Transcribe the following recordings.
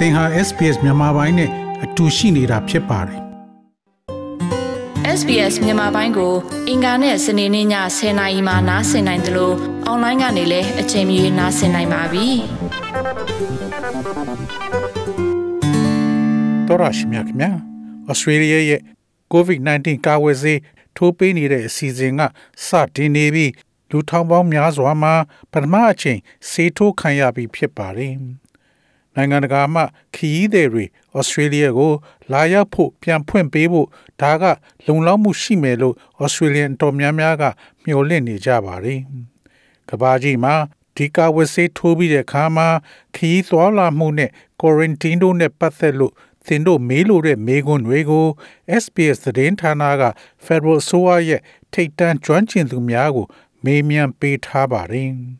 သင်ဟာ SPS မြန်မာပိုင်းနဲ့အတူရှိနေတာဖြစ်ပါတယ် SBS မြန်မာပိုင်းကို အင်ကာနဲ့စနေနေ့ည10:00နာရီမှနားဆင်နိုင်တယ်လို့အွန်လိုင်းကနေလည်းအချိန်မီနားဆင်နိုင်ပါပြီ။တော်ရရှိမြခင်ဗျာ။ Australia ရဲ့ COVID-19 ကာဝယ်ဆေးထိုးပေးနေတဲ့အစီအစဉ်ကစတင်နေပြီးလူထောင်ပေါင်းများစွာမှာပထမအချိန်ဆေးထိုးခံရပြီးဖြစ်ပါတယ်။ နိုင်ငံတကာမှခရီးသည်တွေဩစတြေးလျကို လာရောက်ဖို့ပြန်ဖွင့်ပေးဖို့ဒါကလုံလောက်မှုရှိမယ်လို့ဩစတြေးလျန်တော်များများကမျှော်လင့်နေကြပါတယ်။ကဘာကြီးမှာဒီကာဝဆေးထိုးပြီးတဲ့အခါမှာခရီးသွားလာမှုနဲ့ quarantine တို့နဲ့ပတ်သက်လို့သင်တို့မေးလို့တဲ့မေးခွန်းတွေကို SPS သတင်းဌာနက Federal ဆိုရရဲ့ထိတ်တန့်ကျွမ်းကျင်သူများကို မေးမြန်းပေးထားပါတယ်။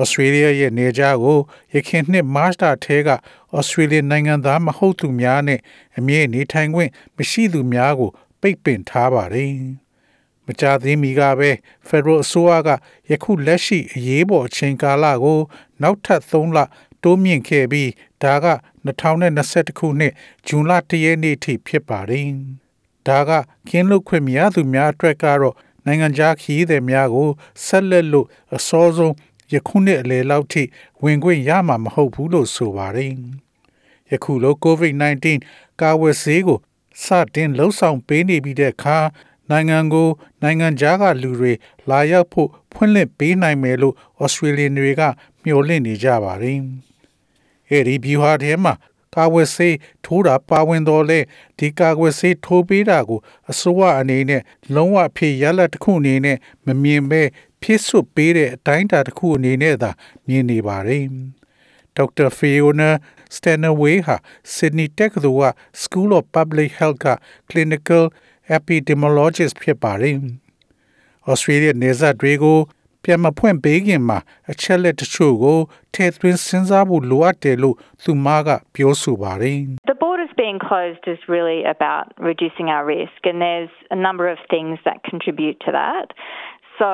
Australia ရဲ့နေကြကိုရခင်နှစ် March လထဲက Australia နိုင်ငံသားမဟုတ်သူများနဲ့အမြင့်နေထိုင်ခွင့်မရှိသူများကို ပိတ်ပင်ထားပါတယ်။မကြာသေးမီကပဲ Federal အစိုးရကယခုလက်ရှိအရေးပေါ်အချိန်ကာလကို နောက်ထပ်3လတိုးမြင့်ခဲ့ပြီးဒါက2021ခုနှစ်ဇွန်လ1ရက်နေ့ထိဖြစ်ပါတယ်။ဒါကကင်းလွတ်ခွင့်မရသူများအတွက်ကတော့နိုင်ငံခြားခရီးသည်များကိုဆက်လက်လို့အစောဆုံး ယခုနှစ်အလယ်လောက်ထိဝင်ခွင့်ရမှာမဟုတ်ဘူးလို့ဆိုပါတယ်။ယခုလို COVID-19 ကာဝယ်ဆေးကိုစတင်လှုံ့ဆော်ပေးနေပြီးတဲ့အခါနိုင်ငံကိုနိုင်ငံခြားကလူတွေလာရောက်ဖို့ဖွင့်လှစ်ပေးနိုင်မယ်လို့ဩစတြေးလျတွေကမျှော်လင့်နေကြပါတယ်။အဲဒီဘီဟာထဲမှာကာဝယ်ဆေးထိုးတာပါဝင်တော်လဲဒီကာဝယ်ဆေးထိုးပေးတာကိုအစိုးရအနေနဲ့လုံးဝအဖြစ်ရလက်တစ်ခုအနေနဲ့မမြင်ပဲ ဖြစ်ဆွပေးတဲ့အတိုင်းအတာတစ်ခုအနေနဲ့သာမြင်နေပါတယ်။ဒေါက်တာဖီယိုနာစတန်နဝေးဟာ Sydney Tech သို့က School of Public Health က Clinical Epidemiologist ဖြစ်ပါတယ်။ Australia နေဆက်တွေကိုပြန်မဖွင့်ပေးခင်မှာအချက်လက်တချို့ကိုထည့်သွင်းစဉ်းစားဖို့လိုအပ်တယ်လို့သူမကပြောဆိုပါတယ်။ The borders being closed is really about reducing our risk and there's a number of things that contribute to that. So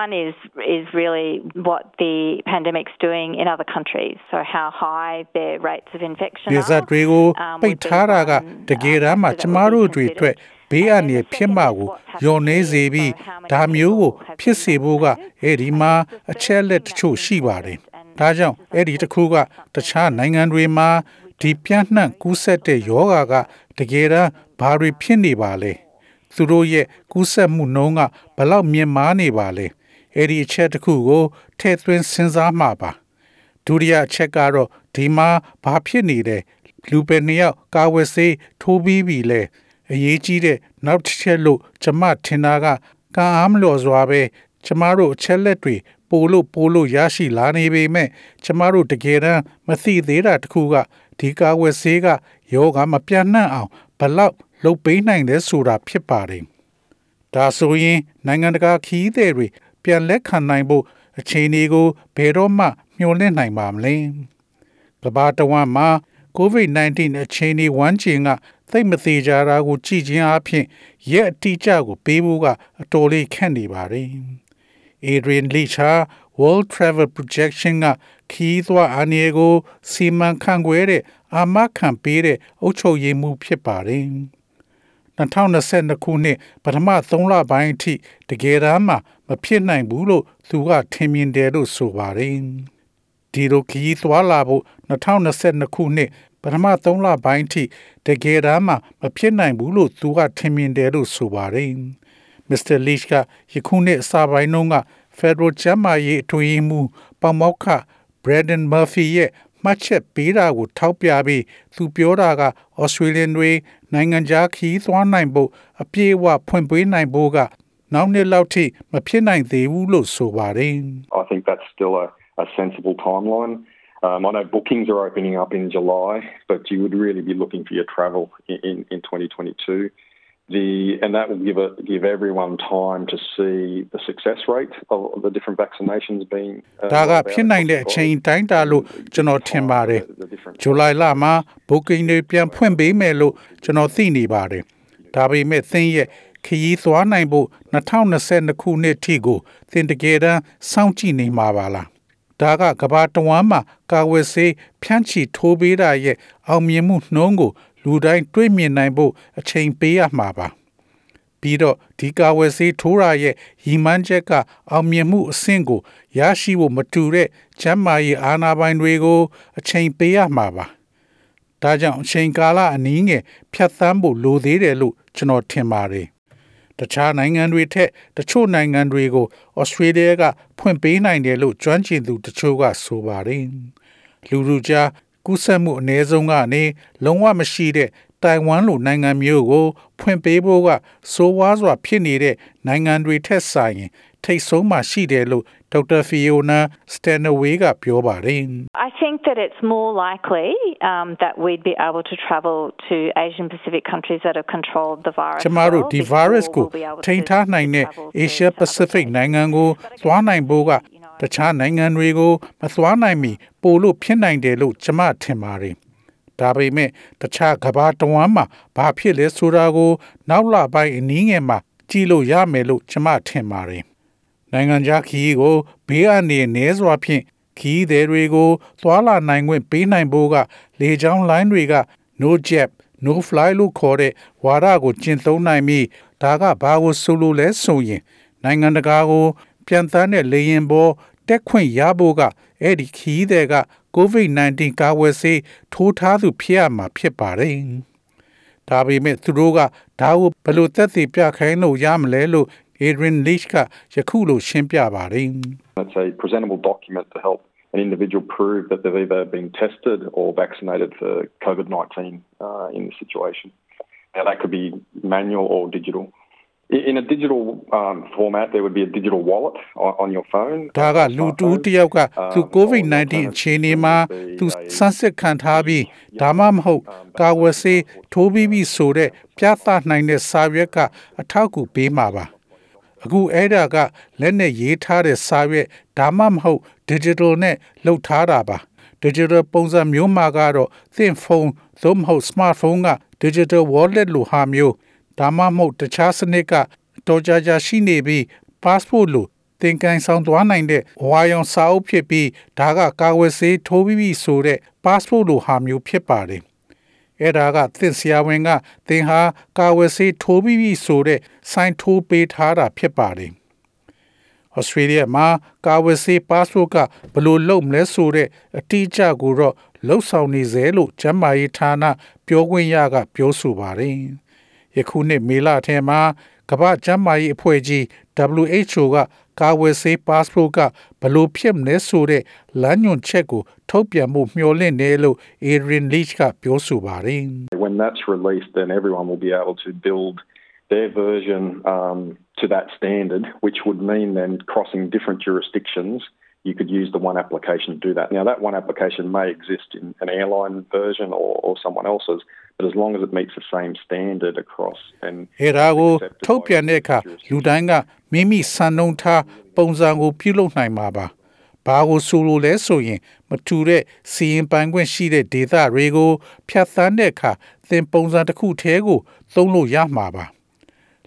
one is is really what the pandemic's doing in other countries. So how high their rates of infection are. ဒီဇက်တွေကိုပိတ်ထားတာကတကယ်တမ်းမှကျမတို့တွေအတွက်ဘေးအန္တရာယ်ဖြစ်မှာကိုယုံနေစေပြီးဒါမျိုးကိုဖြစ်စေဖို့ကအဲ့ဒီမှာအချက်လက်တချို့ရှိပါတယ်။ဒါကြောင့်အဲ့ဒီတစ်ခုကတခြားနိုင်ငံတွေမှာဒီပြန့်နှံ့ကူးစက်တဲ့ယောဂါကတကယ်တမ်းဘာတွေဖြစ်နေပါလဲ။ သူတို့ရဲ့ကူးစက်မှုနှုန်းကဘလောက်မြင့်မားနေပါလဲအဲ့ဒီအချက်တစ်ခုကိုထည့်သွင်းစဉ်းစားမှာပါဒုတိယအချက်ကတော့ဒီမှာဘာဖြစ်နေတယ်လူပဲနှစ်ယောက်ကာဝယ်ဆေးထိုးပြီးပြီလဲအရေးကြီးတဲ့နောက်တစ်ချက်လို့ကျမထင်တာကကံအားမလျော်စွာပဲကျမတို့အချက်လက်တွေပို့လို့ပို့လို့ရရှိလာနေပေမဲ့ကျမတို့တကယ်တမ်းမသိသေးတာတခုကဒီကာဝယ်ဆေးကယောဂမပြန့်နှံ့အောင်ဘလောက် လှုပ်ပေးနိုင်တယ်ဆိုတာဖြစ်ပါတယ်။ဒါဆိုရင်နိုင်ငံတကာခီးသည်တွေပြန်လက်ခံနိုင်ဖို့အခြေအနေကိုဘယ်တော့မှမျှော်လင့်နိုင်ပါမလဲ။ကမ္ဘာတဝန်းမှာ COVID-19 အခြေအနေဝမ်းကျင်ကသိမသေးကြတာကိုကြည့်ခြင်းအပြင်ရက်အတိအကျကိုပေးဖို့ကအတော်လေးခက်နေပါတယ်။ Adrian Leach World Travel Projection ကခီးသွားအနေကိုစီမံခန့်ခွဲတဲ့အာမခံပေးတဲ့အုပ်ချုပ်ရေးမှုဖြစ်ပါတယ်။ 2022ခုနှစ်ပထမ3လပိုင်းအထိတကယ်တမ်းမှမဖြစ်နိုင်ဘူးလို့သူကထင်မြင်တယ်လို့ဆိုပါတယ်။ဒီလိုခရီးသွားလာဖို့2022ခုနှစ်ပထမ3လပိုင်းအထိတကယ်တမ်းမှမဖြစ်နိုင်ဘူးလို့သူကထင်မြင်တယ်လို့ဆိုပါတယ်။ Mr. Leach ကယခုနှစ်အစပိုင်းတုန်းက Federal ကျန်းမာရေးအတွင်းမှုပေါမောက်ခ Braden Murphy ရဲ့ မှတ်ချက်ပေးတာကိုထောက်ပြပြီးသူပြောတာက Australian တွေနိုင်ငံခြားခီးသွားနိုင်ဖို့အပြည့်အဝဖွင့်ပေးနိုင်ဖို့ကနောက်နှစ်လောက်ထိမဖြစ်နိုင်သေးဘူးလို့ဆိုပါတယ် I think that's still a a sensible timeline Um, I know bookings are opening up in July, but you would really be looking for your travel in, in, in 2022. The and that will give it give everyone time to see the success rate of the different vaccinations being ဒါကဖြစ်နိုင်တဲ့အချိန်တိုင်းတာလို့ကျွန်တော်ထင်ပါတယ်ဇူလိုင်လမှာ booking တွေပြန်ဖွင့်ပေးမယ်လို့ကျွန်တော်သိနေပါတယ်ဒါပေမဲ့သင်ရဲ့ခရီးသွားနိုင်ဖို့2022ခုနှစ်ထိကိုသင်တကယ်တမ်းစောင့်ကြည့်နေမှာပါလားဒါကကဘာတဝမ်းမှာကာဝယ်ဆေးဖြန့်ချီထိုးပေးတာရဲ့အောင်မြင်မှုနှုန်းကို လူတိုင်းတွေးမြင်နိုင်ဖို့အချိန်ပေးရမှာပါပြီးတော့ဒီကာဝယ်ဆေးထိုးရရဲ့ရီမန်းချက်က အောင်မြင်မှုအဆင့်ကိုရရှိဖို့မတူတဲ့ချမ်းမာရေးအာဏာပိုင်တွေကို အချိန်ပေးရမှာပါဒါကြောင့်အချိန်ကာလအနည်းငယ်ဖြတ်သန်းဖို့လိုသေးတယ်လို့ကျွန်တော်ထင်ပါတယ်တခြားနိုင်ငံတွေထက်တချို့နိုင်ငံတွေကိုဩစတြေးလျကဖွင့်ပေးနိုင်တယ်လို့ကျွမ်းကျင်သူတချို့ကဆိုပါတယ်လူလူကြား ကူးစက်မှုအ ਨੇ ဆုံးကနေလုံးဝမရှိတဲ့တိုင်ဝမ်လိုနိုင်ငံမျိုးကို ဖွင့်ပေးဖို့ကစိုးဝါးစွာဖြစ်နေတဲ့နိုင်ငံတွေထက်ဆိုင်ရင်ထိတ်ဆုံးမှရှိတယ်လို့ ဒေါက်တာဖီယိုနာစတန်နဝေးကပြောပါတယ် I think that it's more likely um, that we'd be able to travel to Asian Pacific countries that have controlled the virus. ကျမတို့ဒီ well virus before ကို we'll be able to ထိန်းထားနိုင်တဲ့ travel to Asia other Pacific places. နိုင်ငံကိုသွားနိုင်ဖို့ကတခြားနိုင်ငံတွေကိုမသွားနိုင်မီပို့လို့ဖြစ်နိုင်တယ်လို့ကျမထင်ပါတယ်။ဒါပေမဲ့တခြားကမ္ဘာတဝန်းမှာဘာဖြစ်လဲဆိုတာကို နောက်လပိုင်းအနည်းငယ်မှာကြည့်လို့ရမယ်လို့ကျမထင်ပါတယ်။ နိုင်ငံခြားခရီးကိုဘေးအနေနည်းစွာဖြင့်ခရီးသည်တွေကိုသွာလာနိုင်ခွင့်ပေးနိုင်ဖို့ကလေကြောင်းလိုင်းတွေက no jab no fly လို့ခေါ်တဲ့ဝါဒကိုကျင့်သုံးနိုင်ပြီးဒါကဘာကိုဆိုလိုလဲဆိုရင် နိုင်ငံတကာကို ပြန်တန်းတဲ့လေရင်ပေါ်တက်ခွင့်ရဖို့ကအဲ့ဒီခီးတဲ့က COVID-19 ကာဝယ်ဆေးထိုးထားသူဖြစ်ရမှာဖြစ်ပါတယ်။ဒါပေမဲ့သူတို့ကဒါကိုဘယ်လိုသက်သေပြခိုင်းလို့ရမလဲလို့ Adrian Leach ကယခုလိုရှင်းပြပါတယ် It's a presentable document to help an individual prove that they've either been tested or vaccinated for COVID 19 uh, in this situation. Now, that could be manual or digital. I- In a digital um, format, there would be a digital wallet on, on your phone. ဒါကလူတူတယောက်ကသူ COVID-19 အခြေအနေမှာသူဆန်းစစ်ခံထားပြီးဒါမှမဟုတ်ကာဝယ်ဆေးထိုးပြီးပြီဆိုတဲ့ပြသနိုင်တဲ့စာရွက်ကအထောက်အကူပေးမှာပါ အခုအဲ့ဒါကလက်နဲ့ရေးထားတဲ့စာရွက်ဒါမှမဟုတ် digital နဲ့လှုပ်ထားတာပါ digital ပုံစံမျိုးမှာကတော့သင်ဖုန်းသို့မဟုတ် smartphone က digital wallet လိုဟာမျိုးဒါမှမဟုတ်တခြားစနစ်ကတော်ကြာကြာရှိနေပြီး passport လိုသင်ကန်ဆောင်သွားနိုင်တဲ့ဝါရောင်စာအုပ်ဖြစ်ပြီးဒါကကာဝယ်ဆေးထိုးပြီးပြီဆိုတဲ့ passport လိုဟာမျိုးဖြစ်ပါတယ် အဲ့ဒါကသင်ဆရာဝန်ကသင်ဟာကာဝယ်ဆေးထိုးပြီးပြီဆိုတဲ့စိုင်းထိုးပေးထားတာဖြစ်ပါတယ်။ Australia မှာကာဝယ်ဆေး passport ကဘယ်လိုလုပ်မလဲဆိုတဲ့အတိအကျကိုတော့လှုပ်ဆောင်နေစေလို့ကျန်းမာရေးဌာနပြောခွင့်ရကပြောဆိုပါတယ်။ယခုနှစ်မေလထဲမှာကမ္ဘာ့ကျန်းမာရေးအဖွဲ့ကြီး WHO က ကာဝယ်ဆေး passport ကဘယ်လိုဖြစ်မလဲဆိုတဲ့လမ်းညွှန်ချက်ကိုထုတ်ပြန်မှုမျှော်လင့်တယ်လို့ Adrian Leach ကပြောဆိုပါတယ်။ When that's released, then everyone will be able to build their version um, to that standard, which would mean then crossing different jurisdictions, you could use the one application to do that. Now, that one application may exist in an airline version or, or someone else's, but as long as it meets the same standard across and ဟေရာကိုထုတ်ပြန်တဲ့အခါလူတိုင်းကမိမိစံနှုန်းထားပုံစံကိုပြုလုပ်နိုင်မှာပါ။ဘာကိုဆိုလိုလဲဆိုရင်မထူတဲ့စီရင်ပိုင်ခွင့်ရှိတဲ့ဒေသတွေကိုဖြတ်သန်းတဲ့အခါသင်ပုံစံတစ်ခုတည်းကိုသုံးလို့ရမှာပါ။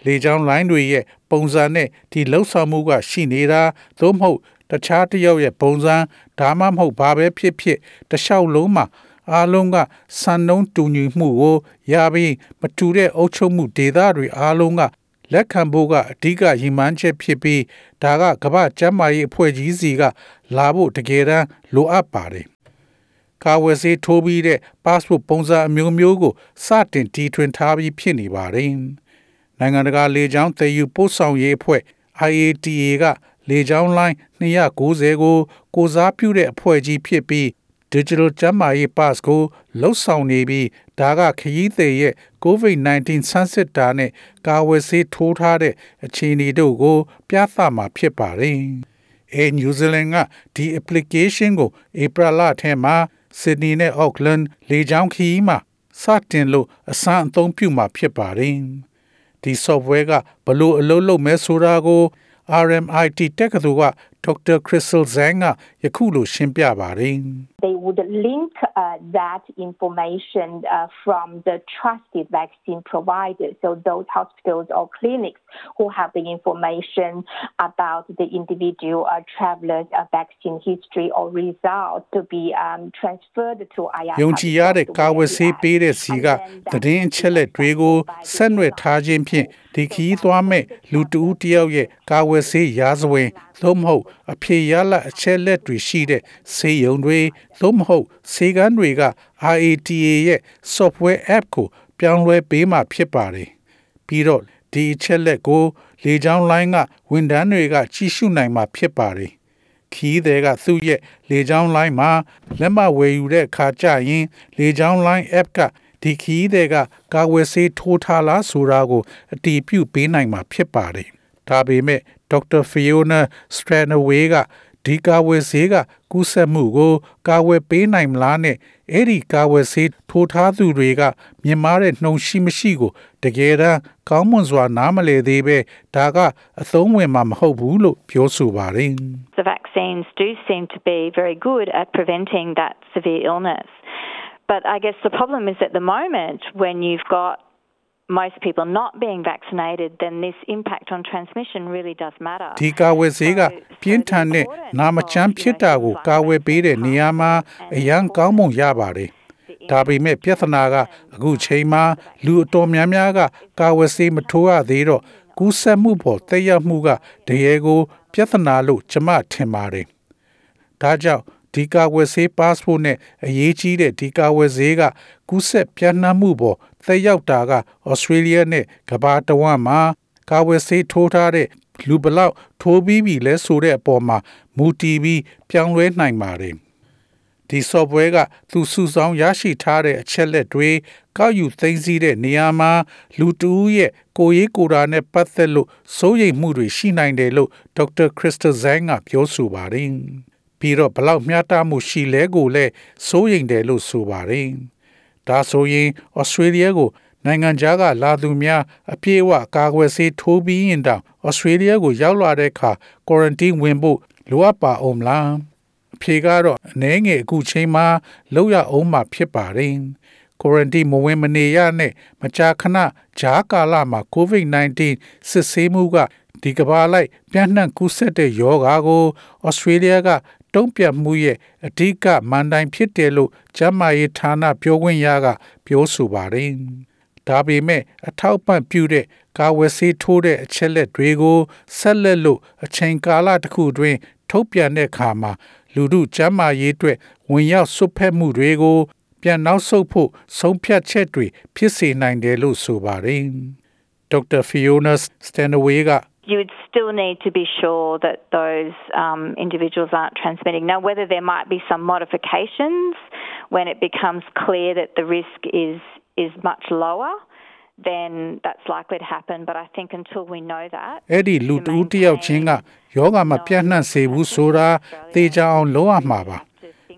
လေကြောင်းလိုင်းတွေရဲ့ပုံစံနဲ့ဒီလှုပ်ဆောင်မှုကရှိနေတာသို့မဟုတ် တခြားတစ်ယောက်ရဲ့ပုံစံဒါမှမဟုတ်ဘာပဲဖြစ်ဖြစ်တစ်လျှောက်လုံးမှာအားလုံးကစံနှုန်းတူညီမှုကိုရပြီးမတူတဲ့အုပ်ချုပ်မှုဒေသတွေအားလုံးကလက်ခံဖို့ကအဓိကရည်မှန်းချက်ဖြစ်ပြီးဒါကကမ္ဘာ့ကျန်းမာရေးအဖွဲ့ကြီးစီကလာဖို့တကယ်တမ်းလိုအပ်ပါတယ်။ကာဝယ်ဆေးထိုးပြီးတဲ့ passport ပုံစံအမျိုးမျိုးကိုစတင်တီထွင်ထားပြီးဖြစ်နေပါတယ်။နိုင်ငံတကာလေကြောင်းတည်ယူပို့ဆောင်ရေးအဖွဲ့ IATA က လေကြောင်းလိုင်း290ကိုကိုစားပြုတဲ့အဖွဲ့ကြီးဖြစ်ပြီး Digital ကျန်းမာရေး pass ကိုလှုပ်ဆောင်နေပြီးဒါကခရီးသည်ရဲ့ COVID-19 ဆန်းစစ်တာနဲ့ကာဝယ်ဆေးထိုးထားတဲ့အခြေအနေတို့ကို ပြသမှာဖြစ်ပါတယ်။အဲနယူးဇီလန်ကဒီ application ကိုဧပြီလထဲမှာ Sydney နဲ့ Auckland လေကြောင်းခရီးမှာစတင်လို့အစမ်းအသုံးပြုမှာဖြစ်ပါတယ်။ဒီ software ကဘလို့အလုပ်လုပ်မဲဆိုတာကို RMIT တက္ကသိုလ်က Dr. Crystal Zhang ကယခုလိုရှင်းပြပါတယ် they would link uh, that information uh, from the trusted vaccine providers. So those hospitals or clinics who have the information about the individual uh, traveler's uh, vaccine history or result to be um, transferred to IR. ယုံကြည်ရတဲ့ကာဝယ်ဆေးပေးတဲ့စီကသတင်းအချက်လက်တွေကိုဆက်နွယ်ထားခြင်းဖြင့်ဒီခီးသွားမဲ့လူတဦးတယောက်ရဲ့ကာဝယ်ဆေးရာဇဝင်သို့မဟုတ် အဖြေရလအချက်လက်တွေရှိတဲ့ဆေးရုံတွေသို့မဟုတ်ဆေးကန်းတွေက RATA ရဲ့ software app ကိုပြောင်းလဲပေးမှဖြစ်ပါတယ်ပြီးတော့ဒီအချက်လက်ကို လေကြောင်းလိုင်းကဝန်ထမ်းတွေကကြီးစုနိုင်မှာဖြစ်ပါတယ်ခီးတဲ့ကသူ့ရဲ့လေကြောင်းလိုင်းမှာလက်မဝယ်ယူတဲ့အခါကျရင် လေကြောင်းလိုင်း app ကဒီခီးတဲ့ကကာဝယ်ဆေးထိုးထားလားဆိုတာကိုအတည်ပြုပေးနိုင်မှာဖြစ်ပါတယ်။ ဒါပေမဲ့ဒေါက်တာဖီယိုနာစထရန်နဝေးကဒီကာဝယ်ဆေးကကူးစက်မှုကို ကာဝယ်ပေးနိုင်မလားနဲ့အဲ့ဒီကာဝယ်ဆေးထိုးထားသူတွေကမြင်မာတဲ့နှုံရှိမရှိကို တကယ်တမ်းကောင်းမွန်စွာနားမလည်သေးပဲဒါကအသုံးဝင်မှာမဟုတ်ဘူးလို့ပြောဆိုပါတယ် The vaccines do seem to be very good at preventing that severe illness. But I guess the problem is at the moment when you've got most people not being vaccinated, then this impact on transmission really does matter. ဒီကာဝယ်ဆေးကပြင်းထန်တဲ့နာမချမ်းဖြစ်တာကိုကာဝယ်ပေးတဲ့နေရာမှာအရန်ကောင်းမွန်ရပါတယ်။ဒါပေမဲ့ပြဿနာကအခုချိန်မှာလူအတော်များများကကာဝယ်ဆေးမထိုးရသေးတော့ကူးစက်မှုပေါ်တက်ရောက်မှုကတရေကို ပြဿနာလို့ကျွန်မထင်ပါတယ်။ဒါကြောင့် ဒီကာဝယ်ဆေး passport နဲ့အရေးကြီးတဲ့ဒီကာဝယ်ဆေးကကူးစက်ပြန့်နှံ့မှုပေါ်သက်ရောက်တာကဩစတြေးလျနဲ့ကမ္ဘာတဝန်းမှာကာဝယ်ဆေးထိုးထားတဲ့လူဘလောက်ထိုးပြီးပြီလဲဆိုတဲ့အပေါ်မှာမူတည်ပြီးပြောင်းလဲနိုင်ပါတယ်။ဒီ software ကသူစုဆောင်းရရှိထားတဲ့အချက်လက်တွေကောက်ယူသိမ်းဆည်းတဲ့နေရာမှာလူတဦးရဲ့ကိုယ်ရေးကိုယ်တာနဲ့ပတ်သက်လို့စိုးရိမ်မှုတွေရှိနိုင်တယ်လို့ဒေါက်တာခရစ်စတယ်ဇန်ကပြောဆိုပါတယ်။ ပြီးတော့ဘလောက်မျှတမှုရှိလဲကိုလည်းစိုးရိမ်တယ်လို့ဆိုပါတယ်။ဒါဆိုရင်ဩစတြေးလျကိုနိုင်ငံခြားကလာသူများအပြည့်အဝကာကွယ်ဆေးထိုးပြီးရင်တောင်ဩစတြေးလျကိုရောက်လာတဲ့အခါကွာရန်တင်းဝင်ဖို့လိုအပ်ပါအောင်မလားအဖြေကတော့အနေငယ်အခုချိန်မှာလောက်ရအောင်မှဖြစ်ပါတယ်ကွာရန်တင်းမဝင်မနေရနဲ့မကြာခဏဂျားကာလမှာ COVID-19 စစ်ဆေးမှုက ဒီကဘာလိုက်ပြန့်နှံ့ကူးစက်တဲ့ယောဂါကိုဩစတြေးလျကတုံ့ပြန်မှုရဲ့အဓိကမန်တိုင်ဖြစ်တယ်လို့ကျန်းမာရေးဌာနပြောခွင့်ရက ပြောဆိုပါတယ်။ဒါပေမဲ့အထောက်ပံ့ပြုတဲ့ကာဝယ်ဆေးထိုးတဲ့အချက်လက်တွေကိုဆက်လက်လို့အချိန်ကာလတစ်ခုတွင် ထုတ်ပြန်တဲ့အခါမှာလူမှုကျန်းမာရေးအတွက်ဝင်ရောက်ဆွတ်ဖက်မှုတွေကို ပြန်နောက်ဆုတ်ဖို့ဆုံးဖြတ်ချက်တွေဖြစ်စေနိုင်တယ်လို့ဆိုပါတယ်။ဒေါက်တာဖီယိုနာစတန်ဝေးက you would still need to be sure that those um, individuals aren't transmitting. Now, whether there might be some modifications when it becomes clear that the risk is is much lower, then that's likely to happen. But I think until we know that, အဲ့ဒီလူတူတယောက်ချင်းကယောဂမပြန့်နှံ့စေဘူးဆိုတာသိကြအောင်လုပ်ရမှာပါ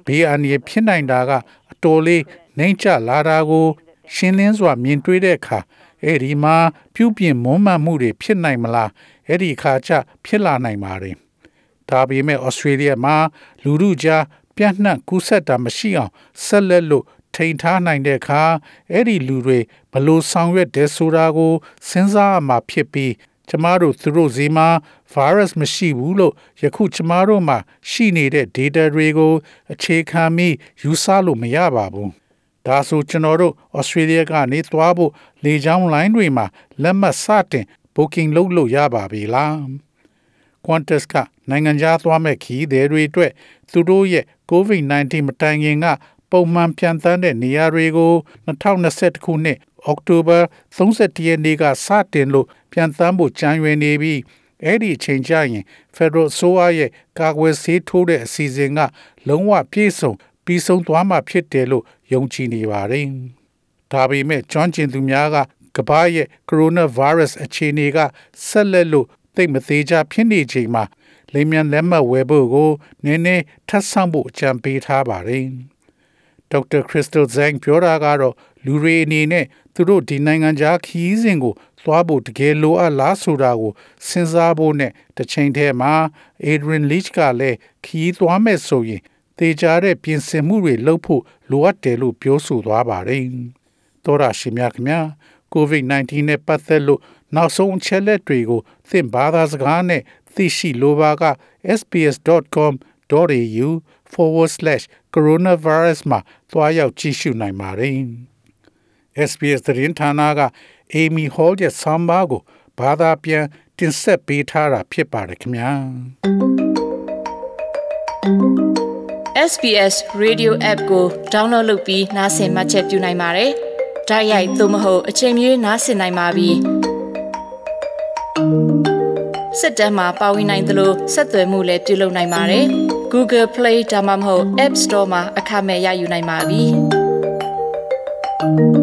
ဘေးအန္တရာယ်ဖြစ်နိုင်တာကအတော်လေးနှိမ့်ချလာတာကိုရှင်းလင်းစွာမြင်တွေ့တဲ့အခါအဲ့ဒီမှာပြုပြင်မွမ်းမံမှုတွေဖြစ်နိုင်မလား အဲ့ဒီအခါကျဖြစ်လာနိုင်ပါတယ်ဒါပေမဲ့ဩစတြေးလျမှာလူမှုကြားပြန့်နှံ့ကူးစက်တာမရှိအောင်ဆက်လက်လို့ထိန်ထားနိုင်တဲ့အခါအဲ့ဒီလူတွေဘလို့ဆောင်ရွက်တယ်ဆိုတာကိုစဉ်းစားရမှာဖြစ်ပြီးကျမတို့သူတို့ဈေးမှာ virus မရှိဘူးလို့ယခုကျမတို့မှာရှိနေတဲ့ data တွေကိုအခြေခံပြီးယူဆလို့မရပါဘူး။ဒါဆိုကျွန်တော်တို့ Australia ကနေသွားဖို့လေကြောင်းလိုင်းတွေမှာလက်မှတ်စတင် booking လုပ်လို့ရပါပြီလား။ Qantas ကနိုင်ငံခြားသွားမဲ့ခီးသည်တွေအတွက်သူတို့ရဲ့ COVID-19 မတိုင်ခင်ကပုံမှန်ပြန်တန်းတဲ့နေရာတွေကို2021ခုနှစ်အောက်တိုဘာ31ရက်နေ့ကစတင်လို့ပြန်တန်းဖို့ကြံရွယ်နေပြီးအဲ့ဒီအချိန်ကျရင် Federal ဆိုအားရဲ့ကာကွယ်ဆေးထိုးတဲ့အစီအစဉ်ကလုံးဝပြည့်စုံပြီးဆုံးသွားမှာဖြစ်တယ်လို့ယုံကြည်နေပါတယ်။ဒါပေမဲ့ကျွမ်းကျင်သူများက ကမ္ဘာရဲ့ coronavirus အခြေအနေကဆက်လက်လို့သိမသေးကြဖြစ်နေချိန်မှာလိမ်မြန်လက်မှတ်ဝယ်ဖို့ကိုနည်းနည်းထပ်ဆင့်ဖို့အကြံပေးထားပါတယ်။ဒေါက်တာခရစ်စတယ်ဇန်ပြောတာကတော့လူတွေအနေနဲ့သူတို့ဒီနိုင်ငံခြားခီးစဉ်ကိုသွားဖို့တကယ်လိုအပ်လားဆိုတာကိုစဉ်းစားဖို့နဲ့တစ်ချိန်တည်းမှာ Adrian Leach ကလည်းခီးသွားမဲ့ဆိုရင်တေချာတဲ့ပြင်ဆင်မှုတွေလုပ်ဖို့လိုအပ်တယ်လို့ပြောဆိုသွားပါတယ်။သောရရှိမြခင်ဗျာ COVID-19 နဲ့ပတ်သက်လို့နောက်ဆုံးအချက်လက်တွေကိုသင်ဘာသာစကားနဲ့သိရှိလိုပါက sbs.com.au forward slash coronavirus မှာတွားရောက်ကြည့်ရှုနိုင်ပါတယ်။ SBS သတင်းဌာနက Amy Hall ရဲ့ဆောင်းပါးကိုဘာသာပြန်တင်ဆက်ပေးထားတာဖြစ်ပါတယ်ခင်ဗျာ SBS Radio App ကို download လုပ်ပြီးနားဆင်မှတ်ချက်ပြုနိုင်ပါတယ်။ ဒါရိုက်သို့မဟုတ်အချိန်မီနားဆင်နိုင်ပါပြီ။စစ်တမ်းမှာပါဝင်နိုင်သလိုဆက်သွယ်မှုလည်းပြုလုပ်နိုင်ပါတယ်။ Google Play ဒါမှမဟုတ် App Store မှာအခမဲ့ရယူနိုင်ပါပြီ။